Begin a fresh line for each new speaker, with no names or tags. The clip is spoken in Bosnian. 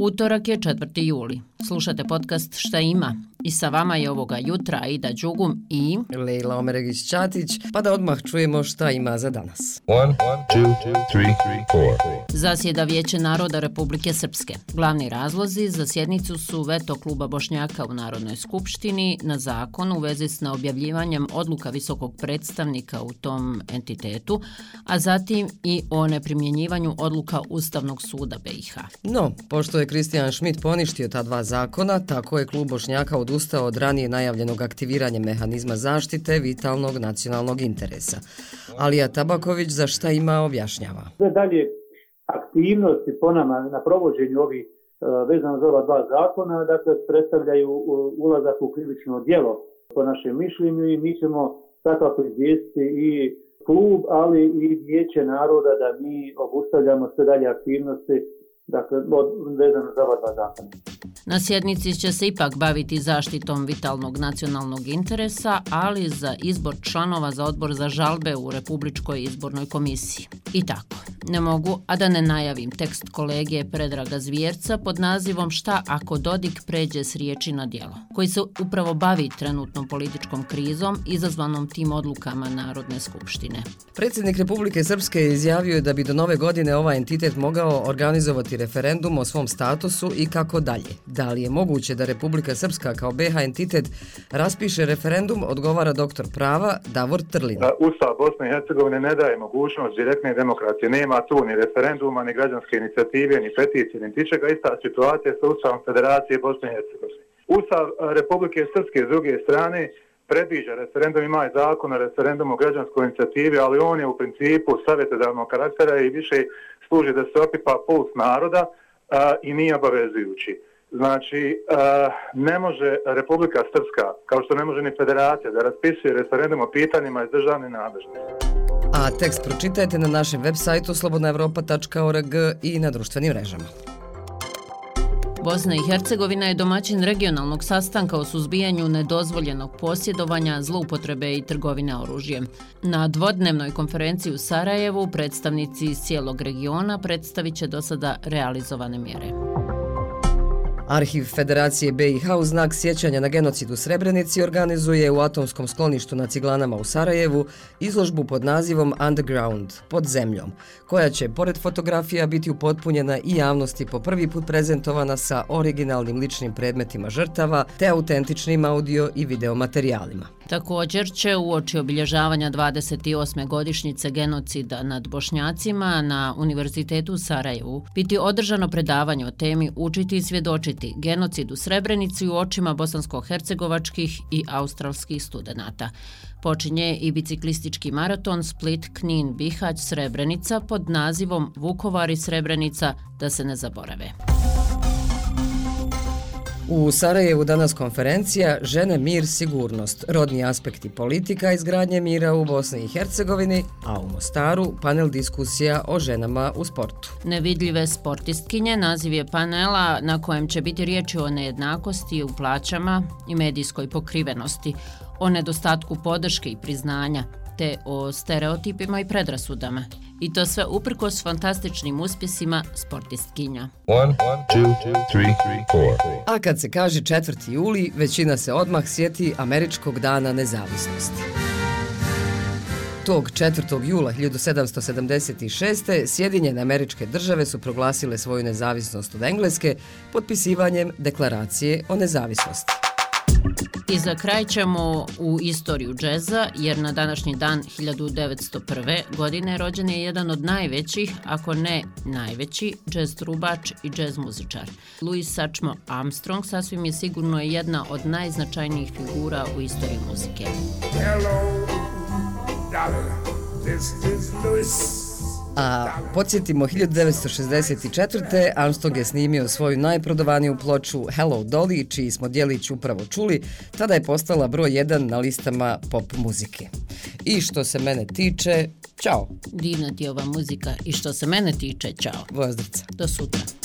Utorak je 4. juli. Slušate podcast Šta ima? I sa vama je ovoga jutra Aida Đugum i...
Lejla Omeregić-Ćatić, pa da odmah čujemo šta ima za danas.
One, one, two, two, three, three, Zasjeda Vijeće naroda Republike Srpske. Glavni razlozi za sjednicu su veto kluba Bošnjaka u Narodnoj skupštini na zakon u vezi s naobjavljivanjem odluka visokog predstavnika u tom entitetu, a zatim i o neprimjenjivanju odluka Ustavnog suda BiH.
No, pošto je Kristijan Schmidt poništio ta dva zakona, tako je klub Bošnjaka odustao od ranije najavljenog aktiviranja mehanizma zaštite vitalnog nacionalnog interesa. Alija Tabaković za šta ima objašnjava.
Sve dalje aktivnosti po nama na provođenju ovih e, vezano za ova dva zakona, dakle, predstavljaju e, ulazak u krivično djelo po našem mišljenju i mi ćemo svakako izvijesti i klub, ali i vijeće naroda da mi obustavljamo sve dalje aktivnosti dakle, vezano za ova dva zakona.
Na sjednici će se ipak baviti zaštitom vitalnog nacionalnog interesa, ali za izbor članova za odbor za žalbe u Republičkoj izbornoj komisiji. I tako, ne mogu, a da ne najavim tekst kolege Predraga Zvjerca pod nazivom Šta ako Dodik pređe s riječi na dijelo, koji se upravo bavi trenutnom političkom krizom izazvanom tim odlukama Narodne skupštine.
Predsjednik Republike Srpske je izjavio da bi do nove godine ovaj entitet mogao organizovati referendum o svom statusu i kako dalje. Da li je moguće da Republika Srpska kao BH entitet raspiše referendum, odgovara doktor prava Davor Trlin.
Ustav Bosne i Hercegovine ne daje mogućnost direktne demokracije. Nema tu ni referenduma, ni građanske inicijative, ni peticije, ni tičega. Ista situacija sa Ustavom Federacije Bosne i Hercegovine. Ustav eh, Republike Srpske s druge strane predviđa referendum, ima i zakon o referendumu o građanskoj inicijativi, ali on je u principu savjetodavnog karaktera i više služi da se opipa puls naroda eh, i nije obavezujući. Znači, a, ne može Republika Srpska, kao što ne može ni federacija, da raspisuje referendum o pitanjima iz državne nadležnosti.
A tekst pročitajte na našem web sajtu slobodnaevropa.org i na društvenim mrežama.
Bosna i Hercegovina je domaćin regionalnog sastanka o suzbijanju nedozvoljenog posjedovanja, zloupotrebe i trgovine oružjem. Na dvodnevnoj konferenciji u Sarajevu predstavnici iz cijelog regiona predstavit će do sada realizovane mjere.
Arhiv Federacije BiH u znak sjećanja na genocid u Srebrenici organizuje u atomskom skloništu na Ciglanama u Sarajevu izložbu pod nazivom Underground, pod zemljom, koja će, pored fotografija, biti upotpunjena i javnosti po prvi put prezentovana sa originalnim ličnim predmetima žrtava te autentičnim audio i video materijalima.
Također će u oči obilježavanja 28. godišnjice genocida nad Bošnjacima na Univerzitetu u Sarajevu biti održano predavanje o temi Učiti i svjedočiti genocid u Srebrenici u očima bosansko-hercegovačkih i australskih studenta. Počinje i biciklistički maraton Split Knin Bihać Srebrenica pod nazivom Vukovar i Srebrenica da se ne zaborave.
U Sarajevu danas konferencija Žene, mir, sigurnost, rodni aspekti politika izgradnje mira u Bosni i Hercegovini, a u Mostaru panel diskusija o ženama u sportu.
Nevidljive sportistkinje naziv je panela na kojem će biti riječi o nejednakosti u plaćama i medijskoj pokrivenosti, o nedostatku podrške i priznanja, te o stereotipima i predrasudama. I to sve uprko s fantastičnim uspjesima sportistkinja. One, one, two,
two, A kad se kaže 4. juli, većina se odmah sjeti Američkog dana nezavisnosti. Tog 4. jula 1776. Sjedinjene američke države su proglasile svoju nezavisnost od Engleske potpisivanjem deklaracije o nezavisnosti.
I za kraj ćemo u istoriju džeza, jer na današnji dan 1901. godine rođen je jedan od najvećih, ako ne najveći, džez trubač i džez muzičar. Louis Sačmo Armstrong sasvim je sigurno jedna od najznačajnijih figura u istoriji muzike. Hello,
darling, this is Louis. A podsjetimo, 1964. Armstrong je snimio svoju najprodovaniju ploču Hello Dolly, čiji smo dijelić upravo čuli, tada je postala broj 1 na listama pop muzike. I što se mene tiče, čao.
Divna ti ova muzika. I što se mene tiče, čao.
Vozdrca.
Do sutra.